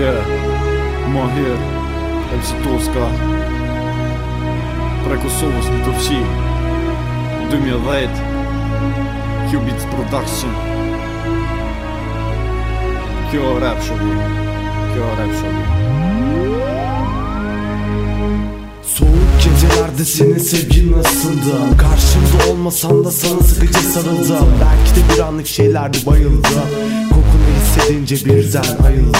Yeah, Mahir, MC Toska Pra Kosovës në të fshi. 2010 Cubits Production Kjo rap show Kjo rap show Soğuk gecelerde senin sevgin nasıldı Karşımda olmasan da sana sıkıca sarıldım Belki de bir anlık şeylerdi bayıldı Hissedince birden ayıldı.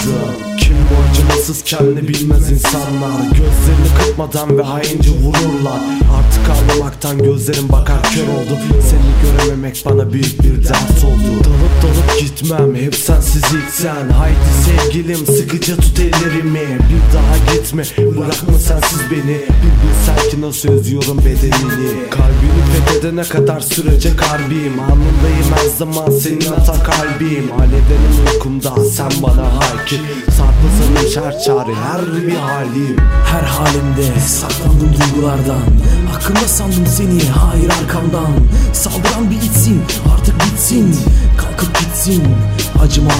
Kim bu acımasız kendini bilmez insanlar. Gözlerini kırpmadan ve haince vururlar. Artık ağlamaktan gözlerim bakar kör oldu. Seni görememek bana büyük bir dert oldu. Dalıp dalıp gitmem hep sensiz ilk sen. Haydi sevgilim sıkıca tut ellerimi. Bir daha gitme bırakma sensiz beni. Bir bilsen ki nasıl özüyorum bedenini. Kalbini fethedene kadar sürecek harbiyim Anındayım her zaman senin atan kalbim. Alevlerim uykumda sen bana hakim Sarpasının şerçari her bir halim Her halimde. Saklandım duygulardan Hakkında sandım seni hayır arkamdan. Saldıran bir içsin artık bitsin. Kalkıp gitsin acıma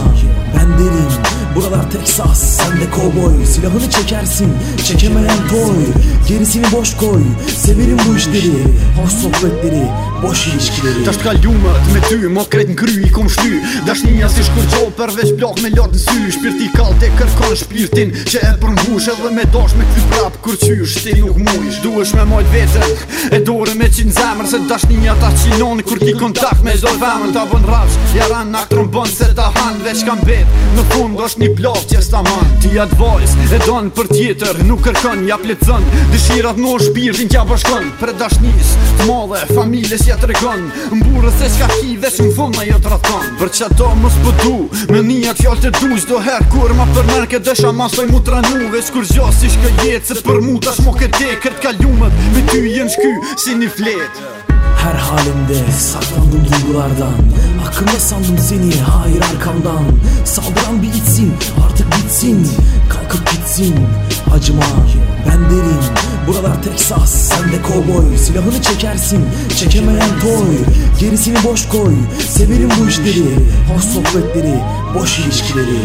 ben derim. Buralar Texas sen de kovboy. Silahını çekersin çekemeyen toy. Gerisini boş koy Severim bu işleri. Hoş sohbetleri boş ilişkileri Tash t'kalumet me ty, mo kret n'kry i kom shty. Dashnia si shkërgjoh përveç blok me lart në sy. Shpirti kallt e kërkon shpirtin që e përmbush Edhe me dash me kthy prap. Kur qysh ti nuk mujsh Duhesh me mojt vetën. E dore me qin zemër Se dashnia ta qinon. Kur ki kontakt me zdo femën Ta bën rafsh, jaran nak trombon se ta han Veç kam bet, në fund është një blok që s'ta man. Ti atë vojs e don për tjetër Nuk kërkon, ja pletëzën Dëshirat në shpirtin kja bashkon. Për dashnis, të madhe, familjes ja të regon Mburës se s'ka ki veç në fund ma jo të raton Për që ato mës pëdu Me një atë fjall të du Zdo her kur ma përmer ke dësha ma soj mu të ranu Veç kur gjo si shkë jetë Se për mu tash mo këtë kërtë kalumet Me ty jenë shky si një fletë Her halimde saklandım duygulardan Hakkında sandım seni hayır arkamdan Saldıran bir içsin artık bitsin Kalkıp gitsin acıma ben derim Buralar Texas sen de kovboy Silahını çekersin çekemeyen toy. Gerisini boş koy Severim bu işleri. Hoş sohbetleri boş ilişkileri